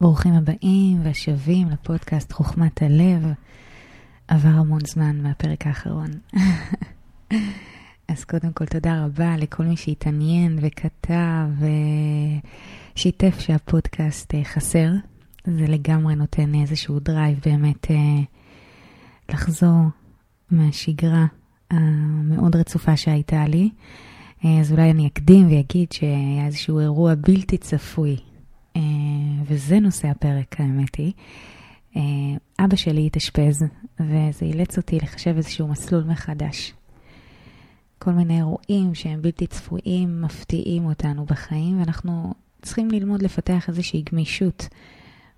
ברוכים הבאים והשבים לפודקאסט חוכמת הלב. עבר המון זמן מהפרק האחרון. אז קודם כל תודה רבה לכל מי שהתעניין וכתב ושיתף שהפודקאסט אה, חסר. זה לגמרי נותן איזשהו drive באמת אה, לחזור מהשגרה המאוד רצופה שהייתה לי. אה, אז אולי אני אקדים ואגיד שהיה איזשהו אירוע בלתי צפוי אה, וזה נושא הפרק, האמת היא. אה, אבא שלי התאשפז, וזה אילץ אותי לחשב איזשהו מסלול מחדש. כל מיני אירועים שהם בלתי צפויים, מפתיעים אותנו בחיים, ואנחנו צריכים ללמוד לפתח איזושהי גמישות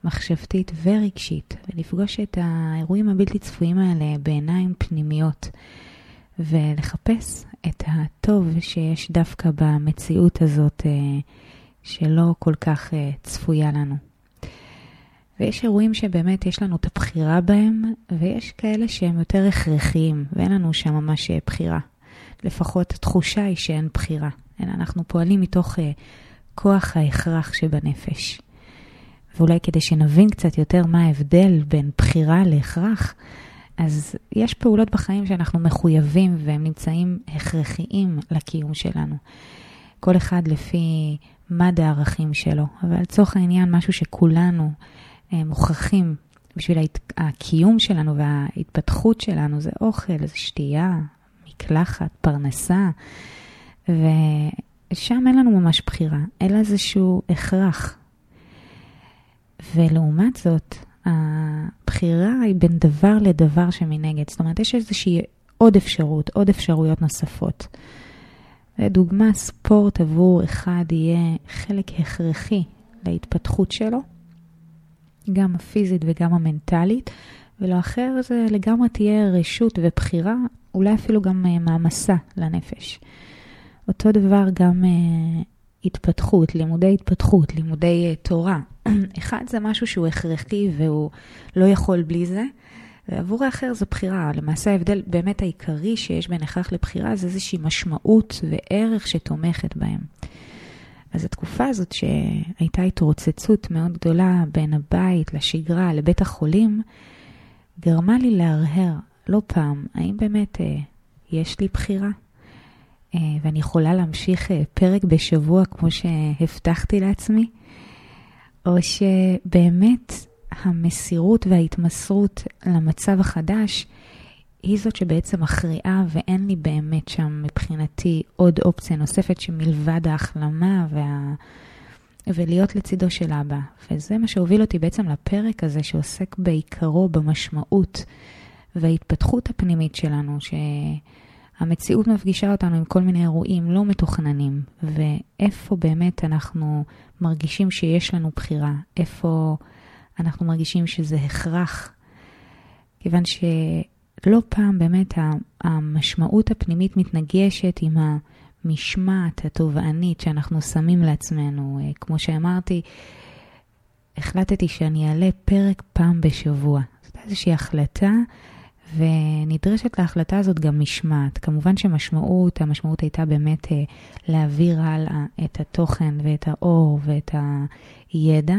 מחשבתית ורגשית, ולפגוש את האירועים הבלתי צפויים האלה בעיניים פנימיות, ולחפש את הטוב שיש דווקא במציאות הזאת. אה, שלא כל כך uh, צפויה לנו. ויש אירועים שבאמת יש לנו את הבחירה בהם, ויש כאלה שהם יותר הכרחיים, ואין לנו שם ממש אה, בחירה. לפחות התחושה היא שאין בחירה, אלא אנחנו פועלים מתוך uh, כוח ההכרח שבנפש. ואולי כדי שנבין קצת יותר מה ההבדל בין בחירה להכרח, אז יש פעולות בחיים שאנחנו מחויבים והם נמצאים הכרחיים לקיום שלנו. כל אחד לפי מד הערכים שלו, אבל לצורך העניין משהו שכולנו אה, מוכרחים בשביל. הקיום שלנו וההתפתחות שלנו זה אוכל, זה שתייה, מקלחת, פרנסה, ושם אין לנו ממש בחירה, אלא איזשהו הכרח. ולעומת זאת, הבחירה היא בין דבר לדבר שמנגד. זאת אומרת, יש איזושהי עוד אפשרות, עוד אפשרויות נוספות. לדוגמה, ספורט עבור אחד יהיה חלק הכרחי להתפתחות שלו, גם הפיזית וגם המנטלית, ולאחר זה לגמרי תהיה רשות ובחירה, אולי אפילו גם uh, מעמסה לנפש. אותו דבר גם uh, התפתחות, לימודי התפתחות, לימודי uh, תורה. אחד זה משהו שהוא הכרחי והוא לא יכול בלי זה, ועבור האחר זו בחירה. למעשה ההבדל באמת העיקרי שיש בין הכרח לבחירה זה איזושהי משמעות וערך שתומכת בהם. אז התקופה הזאת שהייתה התרוצצות מאוד גדולה בין הבית לשגרה לבית החולים, גרמה לי להרהר לא פעם, האם באמת אה, יש לי בחירה? אה, ואני יכולה להמשיך אה, פרק בשבוע כמו שהבטחתי לעצמי? או שבאמת המסירות וההתמסרות למצב החדש היא זאת שבעצם מכריעה ואין לי באמת שם מבחינתי עוד אופציה נוספת שמלבד ההחלמה וה... ולהיות לצידו של אבא. וזה מה שהוביל אותי בעצם לפרק הזה שעוסק בעיקרו במשמעות וההתפתחות הפנימית שלנו, שהמציאות מפגישה אותנו עם כל מיני אירועים לא מתוכננים, ואיפה באמת אנחנו מרגישים שיש לנו בחירה, איפה... אנחנו מרגישים שזה הכרח, כיוון שלא פעם באמת המשמעות הפנימית מתנגשת עם המשמעת התובענית שאנחנו שמים לעצמנו. אה, כמו שאמרתי, החלטתי שאני אעלה פרק פעם בשבוע. זאת איזושהי החלטה, ונדרשת להחלטה הזאת גם משמעת. כמובן שמשמעות, המשמעות הייתה באמת אה, להעביר הלאה את התוכן ואת האור ואת הידע.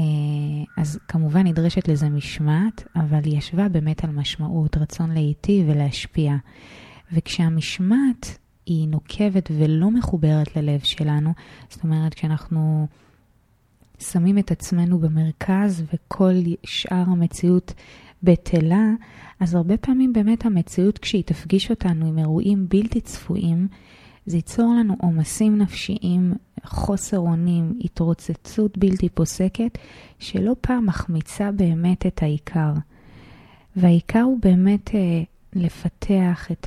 אה, אז כמובן נדרשת לזה משמעת, אבל היא ישבה באמת על משמעות, רצון להיטיב ולהשפיע. וכשהמשמעת היא נוקבת ולא מחוברת ללב שלנו, זאת אומרת, כשאנחנו שמים את עצמנו במרכז וכל שאר המציאות בטלה, אז הרבה פעמים באמת המציאות כשהיא תפגיש אותנו עם אירועים בלתי צפויים, זה ייצור לנו עומסים נפשיים, חוסר אונים, התרוצצות בלתי פוסקת, שלא פעם מחמיצה באמת את העיקר. והעיקר הוא באמת אה, לפתח את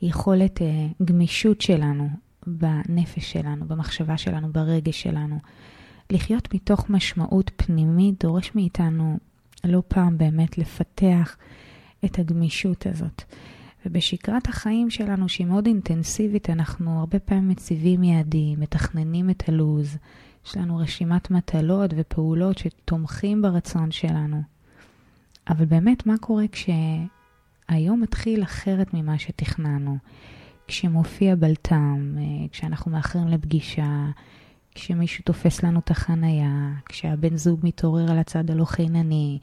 היכולת אה, גמישות שלנו בנפש שלנו, במחשבה שלנו, ברגש שלנו. לחיות מתוך משמעות פנימית דורש מאיתנו לא פעם באמת לפתח את הגמישות הזאת. ובשגרת החיים שלנו, שהיא מאוד אינטנסיבית, אנחנו הרבה פעמים מציבים יעדים, מתכננים את הלו"ז, יש לנו רשימת מטלות ופעולות שתומכים ברצון שלנו. אבל באמת, מה קורה כשהיום מתחיל אחרת ממה שתכננו? כשמופיע בלטם, אה, כשאנחנו מאחרים לפגישה, כשמישהו תופס לנו את החנייה, כשהבן זוג מתעורר על הצד הלא חינני,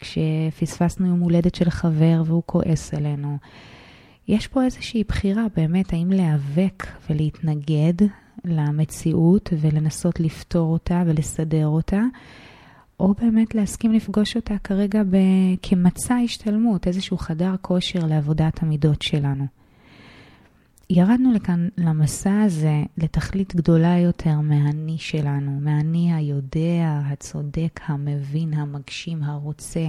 כשפספסנו יום הולדת של חבר והוא כועס עלינו. יש פה איזושהי בחירה באמת האם להיאבק ולהתנגד למציאות ולנסות לפתור אותה ולסדר אותה, או באמת להסכים לפגוש אותה כרגע ב- כמצע השתלמות, איזשהו חדר כושר לעבודת המידות שלנו. ירדנו לכאן, למסע הזה, לתכלית גדולה יותר מהאני שלנו, מהאני היודע, הצודק, המבין, המגשים, הרוצה.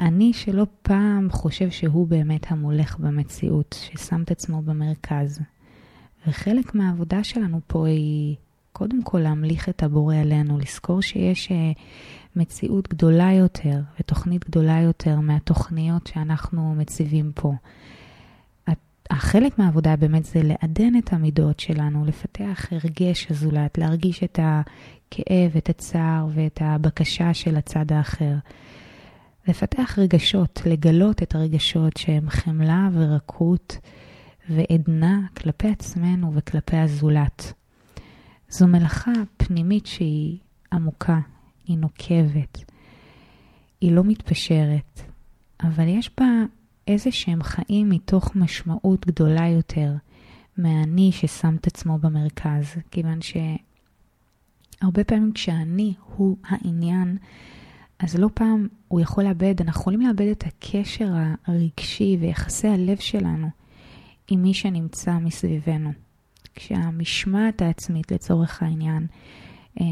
אני שלא פעם חושב שהוא באמת המולך במציאות, ששם את עצמו במרכז. וחלק מהעבודה שלנו פה היא קודם כל להמליך את הבורא עלינו, לזכור שיש אה, מציאות גדולה יותר ותוכנית גדולה יותר מהתוכניות שאנחנו מציבים פה. החלק מהעבודה באמת זה לעדן את המידות שלנו, לפתח הרגש הזולת, להרגיש את הכאב, את הצער ואת הבקשה של הצד האחר. לפתח רגשות, לגלות את הרגשות שהם חמלה ורקות ועדנה כלפי עצמנו וכלפי הזולת. זו מלאכה פנימית שהיא עמוקה, היא נוקבת, היא לא מתפשרת, אבל יש בה איזה שהם חיים מתוך משמעות גדולה יותר מהאני ששם את עצמו במרכז, כיוון שהרבה פעמים כשהאני הוא העניין, אז לא פעם הוא יכול לאבד, אנחנו יכולים לאבד את הקשר הרגשי ויחסי הלב שלנו עם מי שנמצא מסביבנו. כשהמשמעת העצמית לצורך העניין אה,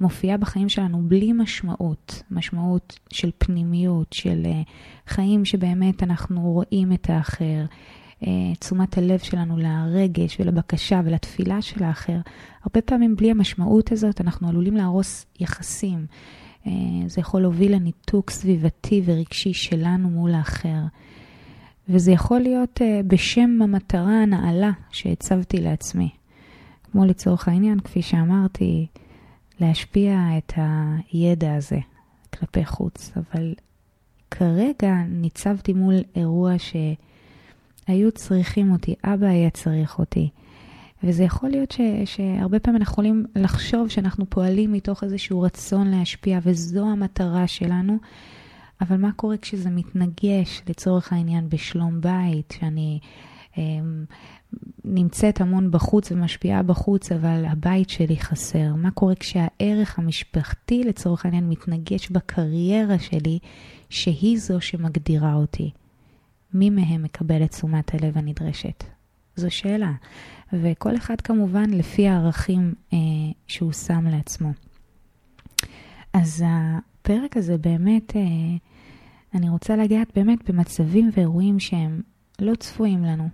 מופיעה בחיים שלנו בלי משמעות, משמעות של פנימיות, של אה, חיים שבאמת אנחנו רואים את האחר, אה, תשומת הלב שלנו לרגש ולבקשה ולתפילה של האחר. הרבה פעמים בלי המשמעות הזאת אנחנו עלולים להרוס יחסים. זה יכול להוביל לניתוק סביבתי ורגשי שלנו מול האחר. וזה יכול להיות בשם המטרה הנעלה שהצבתי לעצמי. כמו לצורך העניין, כפי שאמרתי, להשפיע את הידע הזה כלפי חוץ, אבל כרגע ניצבתי מול אירוע שהיו צריכים אותי, אבא היה צריך אותי. וזה יכול להיות ש, שהרבה פעמים אנחנו יכולים לחשוב שאנחנו פועלים מתוך איזשהו רצון להשפיע, וזו המטרה שלנו, אבל מה קורה כשזה מתנגש, לצורך העניין, בשלום בית, שאני אמ, נמצאת המון בחוץ ומשפיעה בחוץ, אבל הבית שלי חסר? מה קורה כשהערך המשפחתי לצורך העניין מתנגש בקריירה שלי, שהיא זו שמגדירה אותי? מי מהם מקבל את תשומת הלב הנדרשת? זו שאלה. וכל אחד כמובן לפי הערכים אה, שהוא שם לעצמו. אז הפרק הזה באמת, אה, אני רוצה לגעת באמת במצבים ואירועים שהם לא צפויים לנו.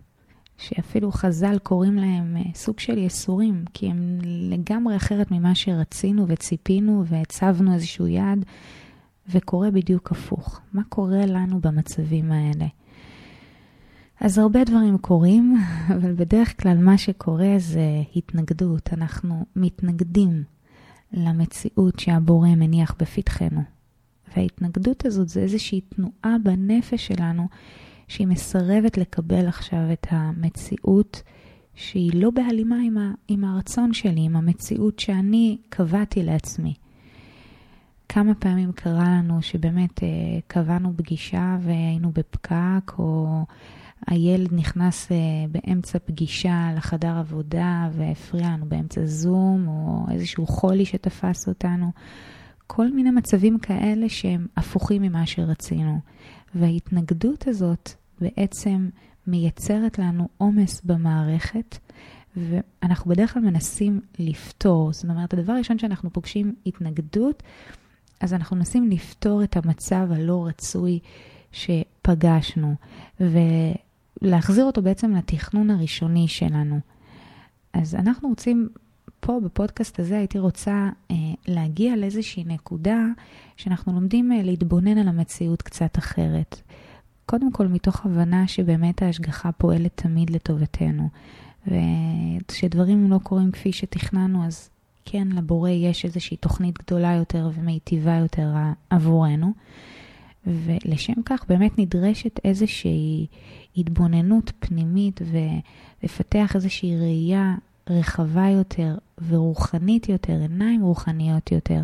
שאפילו חז"ל קוראים להם אה, סוג של יסורים, כי הם לגמרי אחרת ממה שרצינו וציפינו והצבנו איזשהו יעד, וקורה בדיוק הפוך. מה קורה לנו במצבים האלה? אז הרבה דברים קורים, אבל בדרך כלל מה שקורה זה התנגדות. אנחנו מתנגדים למציאות שהבורא מניח בפתחנו. וההתנגדות הזאת זה איזושהי תנועה בנפש שלנו שהיא מסרבת לקבל עכשיו את המציאות שהיא לא בהלימה עם, ה, עם הרצון שלי, עם המציאות שאני קבעתי לעצמי. כמה פעמים קרה לנו שבאמת אה, קבענו פגישה והיינו בפקק, או הילד נכנס אה, באמצע פגישה לחדר עבודה והפריע לנו באמצע זום, או איזשהו חולי שתפס אותנו. כל מיני מצבים כאלה שהם הפוכים ממה שרצינו. וההתנגדות הזאת בעצם מייצרת לנו עומס במערכת, ואנחנו בדרך כלל מנסים לפתור. זאת אומרת, הדבר הראשון שאנחנו פוגשים התנגדות, אז אנחנו מנסים לפתור את המצב הלא רצוי שפגשנו, ולהחזיר אותו בעצם לתכנון הראשוני שלנו. אז אנחנו רוצים, פה בפודקאסט הזה הייתי רוצה אה, להגיע לאיזושהי נקודה שאנחנו לומדים אה, להתבונן על המציאות קצת אחרת. קודם כל מתוך הבנה שבאמת ההשגחה פועלת תמיד לטובתנו, וכשדברים לא קורים כפי שתכננו, אז כן, לבורא יש איזושהי תוכנית גדולה יותר ומיטיבה יותר עבורנו. ולשם כך באמת נדרשת איזושהי התבוננות פנימית ולפתח איזושהי ראייה רחבה יותר ורוחנית יותר, עיניים רוחניות יותר.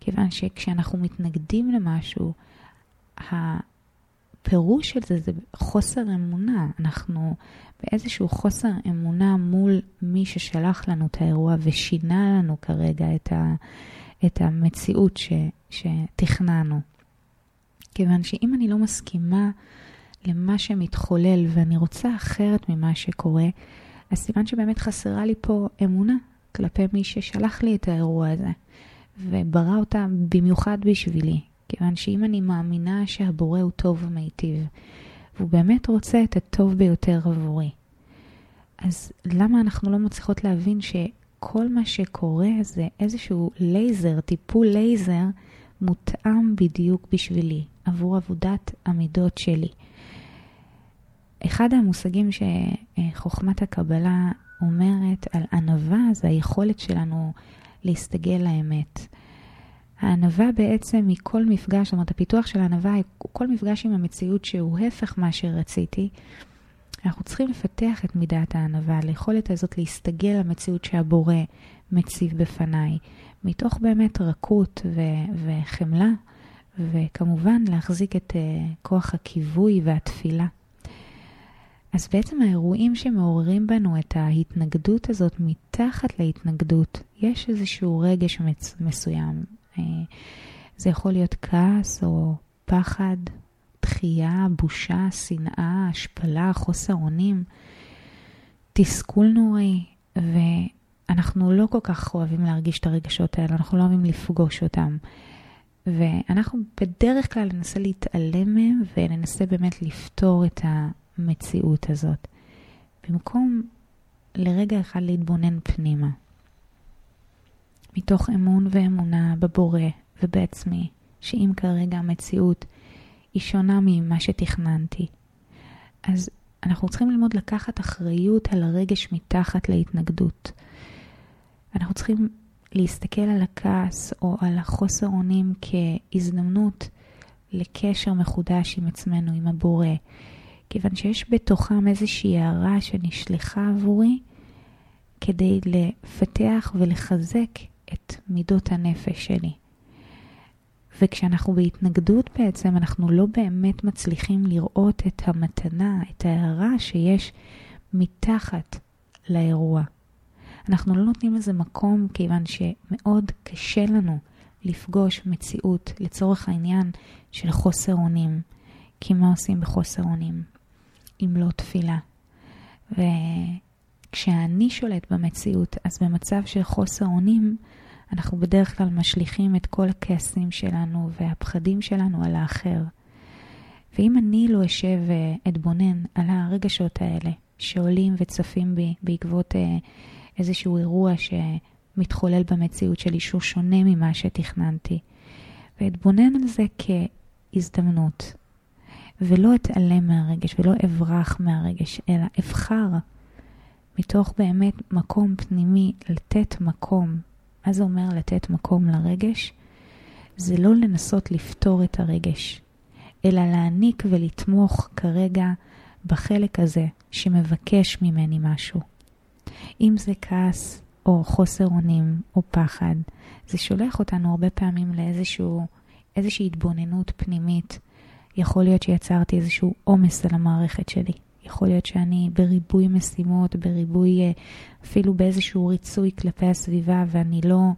כיוון שכשאנחנו מתנגדים למשהו, הפירוש של זה זה חוסר אמונה. אנחנו באיזשהו חוסר אמונה מול מי ששלח לנו את האירוע ושינה לנו כרגע את, ה, את המציאות ש, שתכננו. כיוון שאם אני לא מסכימה למה שמתחולל ואני רוצה אחרת ממה שקורה, אז סימן שבאמת חסרה לי פה אמונה כלפי מי ששלח לי את האירוע הזה, וברא אותה במיוחד בשבילי, כיוון שאם אני מאמינה שהבורא הוא טוב ומיטיב, והוא באמת רוצה את הטוב ביותר עבורי, אז למה אנחנו לא מצליחות להבין שכל מה שקורה זה איזשהו לייזר, טיפול לייזר, מותאם בדיוק בשבילי, עבור עבודת המידות שלי. אחד המושגים שחוכמת הקבלה אומרת על ענווה זה היכולת שלנו להסתגל לאמת. הענווה בעצם היא כל מפגש, זאת אומרת הפיתוח של הענווה היא כל מפגש עם המציאות שהוא הפך מה שרציתי. אנחנו צריכים לפתח את מידת הענווה, ליכולת הזאת להסתגל למציאות שהבורא מציב בפניי, מתוך באמת רכות ו- וחמלה, וכמובן להחזיק את uh, כוח הכיווי והתפילה. אז בעצם האירועים שמעוררים בנו את ההתנגדות הזאת, מתחת להתנגדות, יש איזשהו רגש מצ- מסוים. Uh, זה יכול להיות כעס או פחד, דחייה, בושה, שנאה, השפלה, חוסר אונים, תסכול נוראי, ואנחנו לא כל כך אוהבים להרגיש את הרגשות האלה, אנחנו לא אוהבים לפגוש אותם. ואנחנו בדרך כלל ננסה להתעלם מהם וננסה באמת לפתור את המציאות הזאת. במקום לרגע אחד להתבונן פנימה. מתוך אמון ואמונה בבורא ובעצמי, שאם כרגע המציאות היא שונה ממה שתכננתי. אז אנחנו צריכים ללמוד לקחת אחריות על הרגש מתחת להתנגדות. אנחנו צריכים להסתכל על הכעס או על החוסר אונים כהזדמנות לקשר מחודש עם עצמנו, עם הבורא, כיוון שיש בתוכם איזושהי הערה שנשלחה עבורי כדי לפתח ולחזק את מידות הנפש שלי. וכשאנחנו בהתנגדות בעצם, אנחנו לא באמת מצליחים לראות את המתנה, את ההערה שיש מתחת לאירוע. אנחנו לא נותנים לזה מקום כיוון שמאוד קשה לנו לפגוש מציאות לצורך העניין של חוסר אונים. כי מה עושים בחוסר אונים? אם לא תפילה. וכשאני שולט במציאות, אז במצב של חוסר אונים, אנחנו בדרך כלל משליכים את כל הכעסים שלנו והפחדים שלנו על האחר. ואם אני לא אשב ואתבונן על הרגשות האלה שעולים וצפים בי בעקבות אה, איזשהו אירוע שמתחולל במציאות שלי שהוא שונה ממה שתכננתי, ואתבונן על זה כהזדמנות, ולא אתעלם מהרגש ולא אברח מהרגש, אלא אבחר מתוך באמת מקום פנימי לתת מקום מה זה אומר לתת מקום לרגש? זה לא לנסות לפתור את הרגש, אלא להעניק ולתמוך כרגע בחלק הזה שמבקש ממני משהו. אם זה כעס או חוסר אונים או פחד, זה שולח אותנו הרבה פעמים לאיזשהו, איזושהי התבוננות פנימית. יכול להיות שיצרתי איזשהו עומס על המערכת שלי. יכול להיות שאני בריבוי משימות, בריבוי, אה, אפילו באיזשהו ריצוי כלפי הסביבה, ואני לא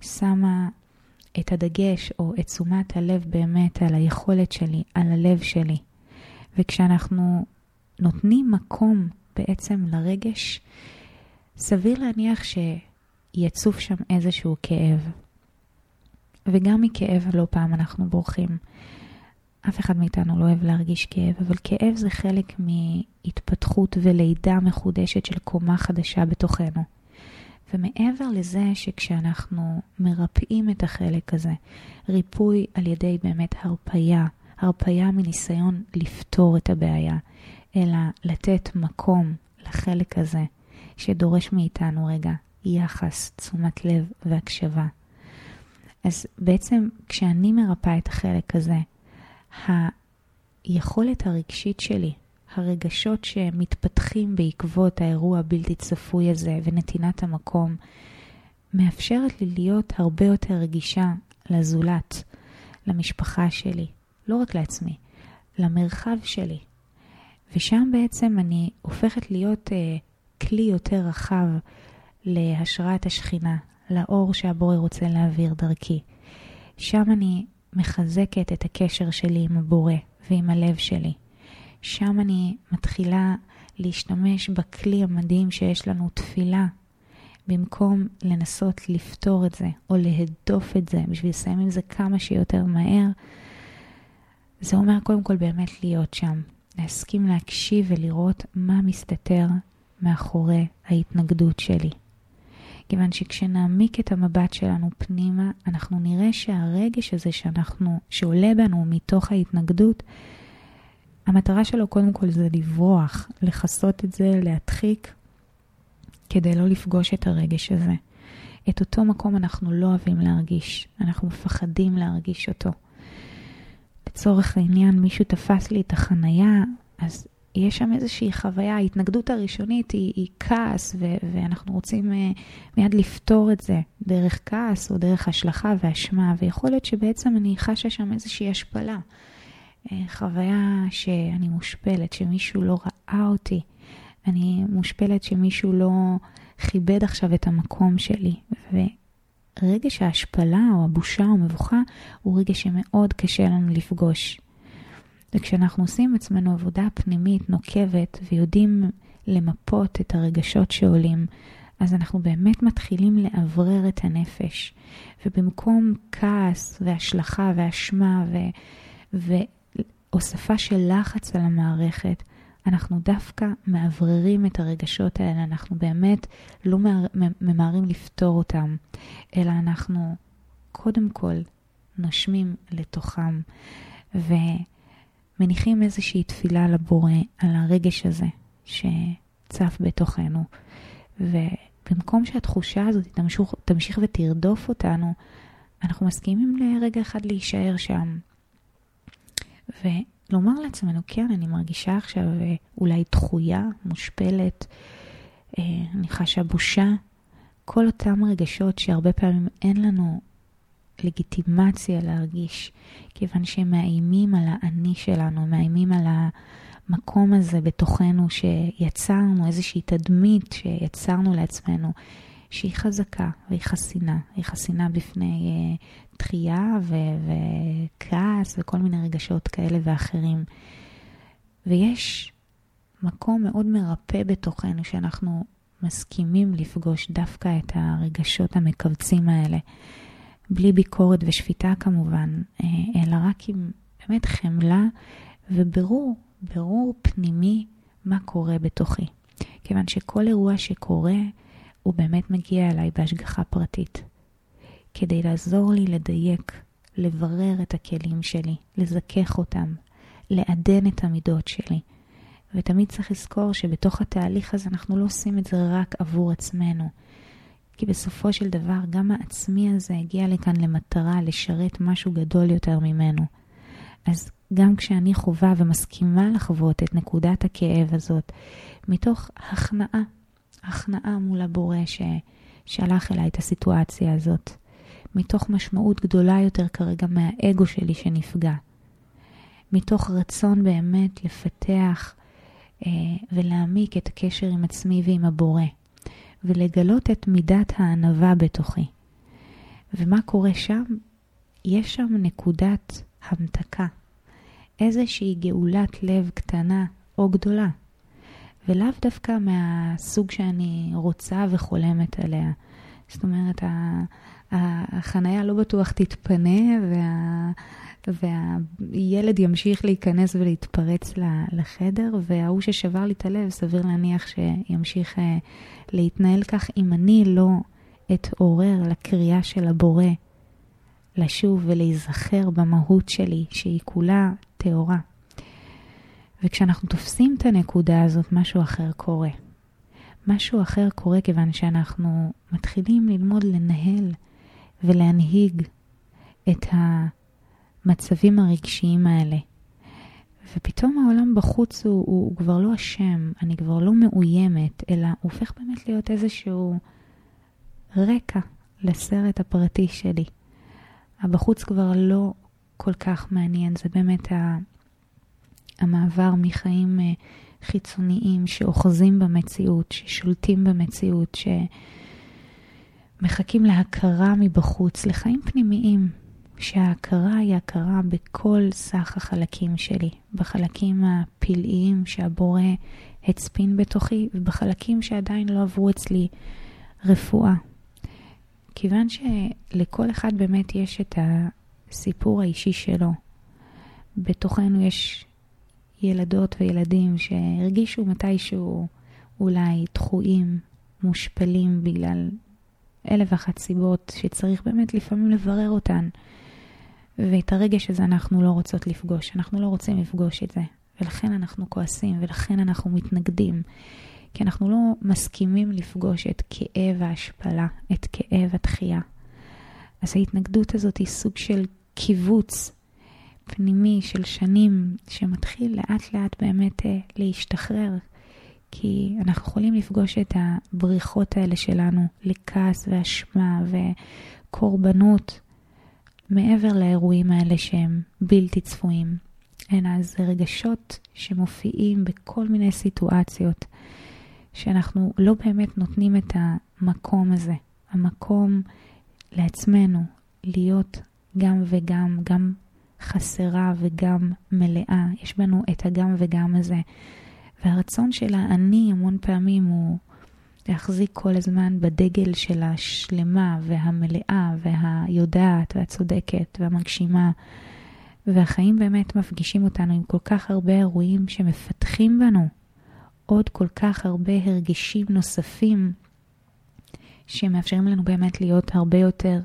שמה את הדגש או את תשומת הלב באמת על היכולת שלי, על הלב שלי. וכשאנחנו נותנים מקום בעצם לרגש, סביר להניח שיצוף שם איזשהו כאב. וגם מכאב לא פעם אנחנו בורחים. אף אחד מאיתנו לא אוהב להרגיש כאב, אבל כאב זה חלק מהתפתחות ולידה מחודשת של קומה חדשה בתוכנו. ומעבר לזה שכשאנחנו מרפאים את החלק הזה, ריפוי על ידי באמת הרפייה, הרפייה מניסיון לפתור את הבעיה, אלא לתת מקום לחלק הזה שדורש מאיתנו רגע יחס, תשומת לב והקשבה. אז בעצם כשאני מרפאה את החלק הזה, היכולת הרגשית שלי, הרגשות שמתפתחים בעקבות האירוע הבלתי צפוי הזה ונתינת המקום, מאפשרת לי להיות הרבה יותר רגישה לזולת, למשפחה שלי, לא רק לעצמי, למרחב שלי. ושם בעצם אני הופכת להיות uh, כלי יותר רחב להשראת השכינה, לאור שהבורא רוצה להעביר דרכי. שם אני מחזקת את הקשר שלי עם הבורא ועם הלב שלי. שם אני מתחילה להשתמש בכלי המדהים שיש לנו, תפילה, במקום לנסות לפתור את זה או להדוף את זה בשביל לסיים עם זה כמה שיותר מהר. זה אומר קודם כל באמת להיות שם, להסכים להקשיב ולראות מה מסתתר מאחורי ההתנגדות שלי. כיוון שכשנעמיק את המבט שלנו פנימה, אנחנו נראה שהרגש הזה שאנחנו, שעולה בנו מתוך ההתנגדות, המטרה שלו קודם כל זה לברוח, לכסות את זה, להדחיק, כדי לא לפגוש את הרגש הזה. את אותו מקום אנחנו לא אוהבים להרגיש, אנחנו מפחדים להרגיש אותו. לצורך העניין, מישהו תפס לי את החנייה, אז יש שם איזושהי חוויה, ההתנגדות הראשונית היא, היא כעס, ו- ואנחנו רוצים uh, מיד לפתור את זה דרך כעס או דרך השלכה ואשמה, ויכול להיות שבעצם אני חשה שם איזושהי השפלה. Uh, חוויה שאני מושפלת, שמישהו לא ראה אותי, אני מושפלת שמישהו לא כיבד עכשיו את המקום שלי. ורגש ההשפלה או הבושה או מבוכה הוא רגש שמאוד קשה לנו לפגוש. וכשאנחנו עושים עצמנו עבודה פנימית נוקבת ויודעים למפות את הרגשות שעולים, אז אנחנו באמת מתחילים לאוורר את הנפש. ובמקום כעס והשלכה ואשמה ו... והוספה של לחץ על המערכת, אנחנו דווקא מאווררים את הרגשות האלה, אנחנו באמת לא ממהרים לפתור אותם, אלא אנחנו קודם כל נושמים לתוכם ומניחים איזושהי תפילה לבורא על הרגש הזה שצף בתוכנו. ובמקום שהתחושה הזאת תמשיך, תמשיך ותרדוף אותנו, אנחנו מסכימים לרגע אחד להישאר שם. ו... לומר לעצמנו, כן, אני מרגישה עכשיו אה, אולי דחויה, מושפלת, אה, אני חשה בושה, כל אותם רגשות שהרבה פעמים אין לנו לגיטימציה להרגיש, כיוון שהם מאיימים על האני שלנו, מאיימים על המקום הזה בתוכנו שיצרנו, איזושהי תדמית שיצרנו לעצמנו, שהיא חזקה והיא חסינה, היא חסינה בפני uh, דחייה ו- וכעס וכל מיני רגשות כאלה ואחרים. ויש מקום מאוד מרפא בתוכנו שאנחנו מסכימים לפגוש דווקא את הרגשות המכווצים האלה, בלי ביקורת ושפיטה כמובן, אה, אלא רק עם באמת חמלה וברור, ברור פנימי מה קורה בתוכי. כיוון שכל אירוע שקורה, הוא באמת מגיע אליי בהשגחה פרטית, כדי לעזור לי לדייק, לברר את הכלים שלי, לזכך אותם, לעדן את המידות שלי. ותמיד צריך לזכור שבתוך התהליך הזה אנחנו לא עושים את זה רק עבור עצמנו. כי בסופו של דבר גם העצמי הזה הגיע לכאן למטרה לשרת משהו גדול יותר ממנו. אז גם כשאני חווה ומסכימה לחוות את נקודת הכאב הזאת, מתוך הכנעה הכנעה מול הבורא ששלח אליי את הסיטואציה הזאת, מתוך משמעות גדולה יותר כרגע מהאגו שלי שנפגע, מתוך רצון באמת לפתח אה, ולהעמיק את הקשר עם עצמי ועם הבורא, ולגלות את מידת הענווה בתוכי. ומה קורה שם? יש שם נקודת המתקה, איזושהי גאולת לב קטנה או גדולה. ולאו דווקא מהסוג שאני רוצה וחולמת עליה. זאת אומרת, החנייה לא בטוח תתפנה וה, והילד ימשיך להיכנס ולהתפרץ לחדר, וההוא ששבר לי את הלב, סביר להניח שימשיך אה, להתנהל כך אם אני לא אתעורר לקריאה של הבורא לשוב ולהיזכר במהות שלי, שהיא כולה טהורה. וכשאנחנו תופסים את הנקודה הזאת, משהו אחר קורה. משהו אחר קורה כיוון שאנחנו מתחילים ללמוד לנהל ולהנהיג את המצבים הרגשיים האלה. ופתאום העולם בחוץ הוא, הוא, הוא כבר לא אשם, אני כבר לא מאוימת, אלא הוא הופך באמת להיות איזשהו רקע לסרט הפרטי שלי. הבחוץ כבר לא כל כך מעניין, זה באמת ה, המעבר מחיים אה, חיצוניים שאוחזים במציאות, ששולטים במציאות, שמחכים להכרה מבחוץ, לחיים פנימיים, שההכרה היא הכרה בכל סך החלקים שלי, בחלקים הפלאיים שהבורא הצפין בתוכי, ובחלקים שעדיין לא עברו אצלי רפואה. כיוון שלכל אחד באמת יש את הסיפור האישי שלו. בתוכנו יש ילדות וילדים שהרגישו מתישהו אולי דחויים, מושפלים בגלל אלף ואחת סיבות שצריך באמת לפעמים לברר אותן. ואת הרגש הזה אנחנו לא רוצות לפגוש, אנחנו לא רוצים לפגוש את זה. ולכן אנחנו כועסים, ולכן אנחנו מתנגדים. כי אנחנו לא מסכימים לפגוש את כאב ההשפלה, את כאב התחייה. אז ההתנגדות הזאת היא סוג של קיבוץ פנימי של שנים, שמתחיל לאט לאט באמת אה, להשתחרר. כי אנחנו יכולים לפגוש את הבריחות האלה שלנו לכעס ואשמה וקורבנות מעבר לאירועים האלה שהם בלתי צפויים. אלא זה רגשות שמופיעים בכל מיני סיטואציות, שאנחנו לא באמת נותנים את המקום הזה, המקום לעצמנו להיות גם וגם, גם חסרה וגם מלאה. יש בנו את הגם וגם הזה. והרצון של האני המון פעמים הוא להחזיק כל הזמן בדגל של השלמה והמלאה והיודעת והצודקת והמגשימה. והחיים באמת מפגישים אותנו עם כל כך הרבה אירועים שמפתחים בנו עוד כל כך הרבה הרגשים נוספים שמאפשרים לנו באמת להיות הרבה יותר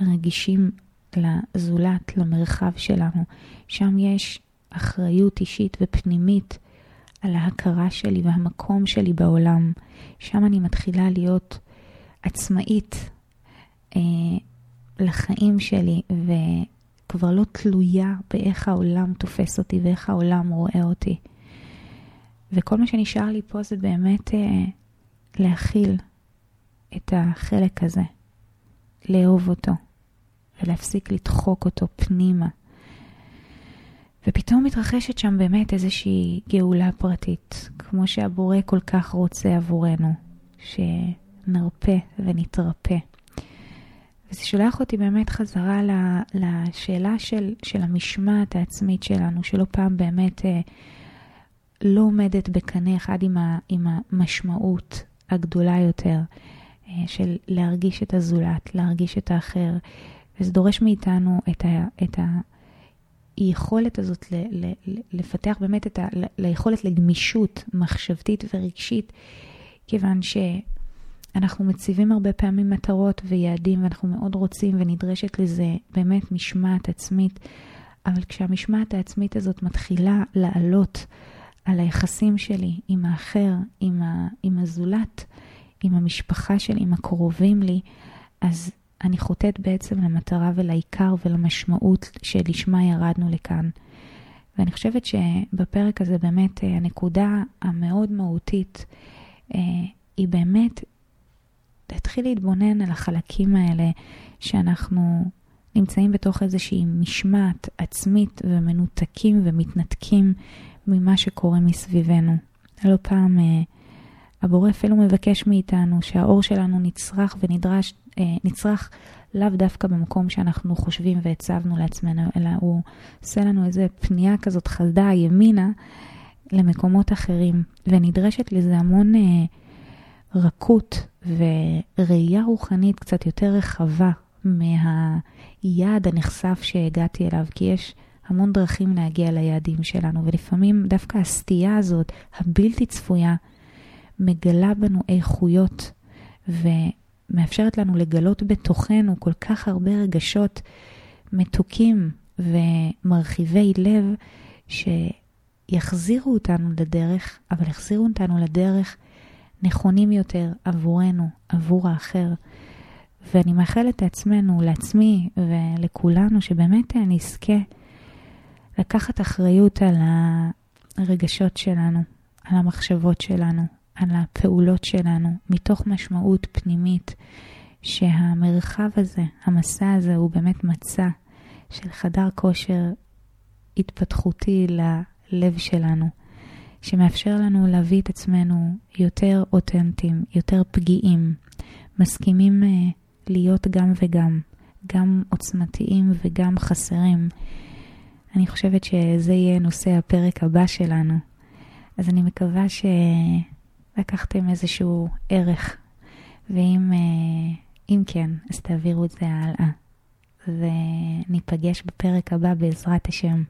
רגישים לזולת, למרחב שלנו. שם יש אחריות אישית ופנימית על ההכרה שלי והמקום שלי בעולם. שם אני מתחילה להיות עצמאית אה, לחיים שלי וכבר לא תלויה באיך העולם תופס אותי ואיך העולם רואה אותי. וכל מה שנשאר לי פה זה באמת אה, להכיל את החלק הזה, לאהוב אותו ולהפסיק לדחוק אותו פנימה. ופתאום מתרחשת שם באמת איזושהי גאולה פרטית, כמו שהבורא כל כך רוצה עבורנו, שנרפה ונתרפא. וזה שולח אותי באמת חזרה לשאלה של, של המשמעת העצמית שלנו, שלא פעם באמת אה, לא עומדת בקנה אחד עם, ה, עם המשמעות הגדולה יותר אה, של להרגיש את הזולת, להרגיש את האחר, וזה דורש מאיתנו את, ה, את היכולת הזאת ל, ל, לפתח באמת את ה... ליכולת לגמישות מחשבתית ורגשית, כיוון שאנחנו מציבים הרבה פעמים מטרות ויעדים ואנחנו מאוד רוצים ונדרשת לזה באמת משמעת עצמית, אבל כשהמשמעת העצמית הזאת מתחילה לעלות על היחסים שלי עם האחר, עם, ה, עם הזולת, עם המשפחה שלי, עם הקרובים לי, אז אני חוטאת בעצם למטרה ולעיקר ולמשמעות שלשמה ירדנו לכאן. ואני חושבת שבפרק הזה באמת אה, הנקודה המאוד מהותית אה, היא באמת להתחיל להתבונן על החלקים האלה שאנחנו נמצאים בתוך איזושהי משמעת עצמית ומנותקים ומתנתקים ממה שקורה מסביבנו. לא פעם אה, הבורא אפילו מבקש מאיתנו שהאור שלנו נצרך ונדרש, נצרך לאו דווקא במקום שאנחנו חושבים והצבנו לעצמנו, אלא הוא עושה לנו איזה פנייה כזאת חדה ימינה למקומות אחרים, ונדרשת לזה המון אה, רכות וראייה רוחנית קצת יותר רחבה מהיעד הנחשף שהגעתי אליו, כי יש המון דרכים להגיע ליעדים שלנו, ולפעמים דווקא הסטייה הזאת, הבלתי צפויה, מגלה בנו איכויות ומאפשרת לנו לגלות בתוכנו כל כך הרבה רגשות מתוקים ומרחיבי לב שיחזירו אותנו לדרך, אבל יחזירו אותנו לדרך נכונים יותר עבורנו, עבור האחר. ואני מאחלת לעצמנו, לעצמי ולכולנו, שבאמת נזכה לקחת אחריות על הרגשות שלנו, על המחשבות שלנו, על הפעולות שלנו, מתוך משמעות פנימית שהמרחב הזה, המסע הזה, הוא באמת מצע של חדר כושר התפתחותי ללב שלנו, שמאפשר לנו להביא את עצמנו יותר אותנטיים, יותר פגיעים, מסכימים uh, להיות גם וגם, גם עוצמתיים וגם חסרים. אני חושבת שזה יהיה נושא הפרק הבא שלנו. אז אני מקווה שלקחתם איזשהו ערך, ואם uh, כן, אז תעבירו את זה הלאה. וניפגש בפרק הבא בעזרת השם.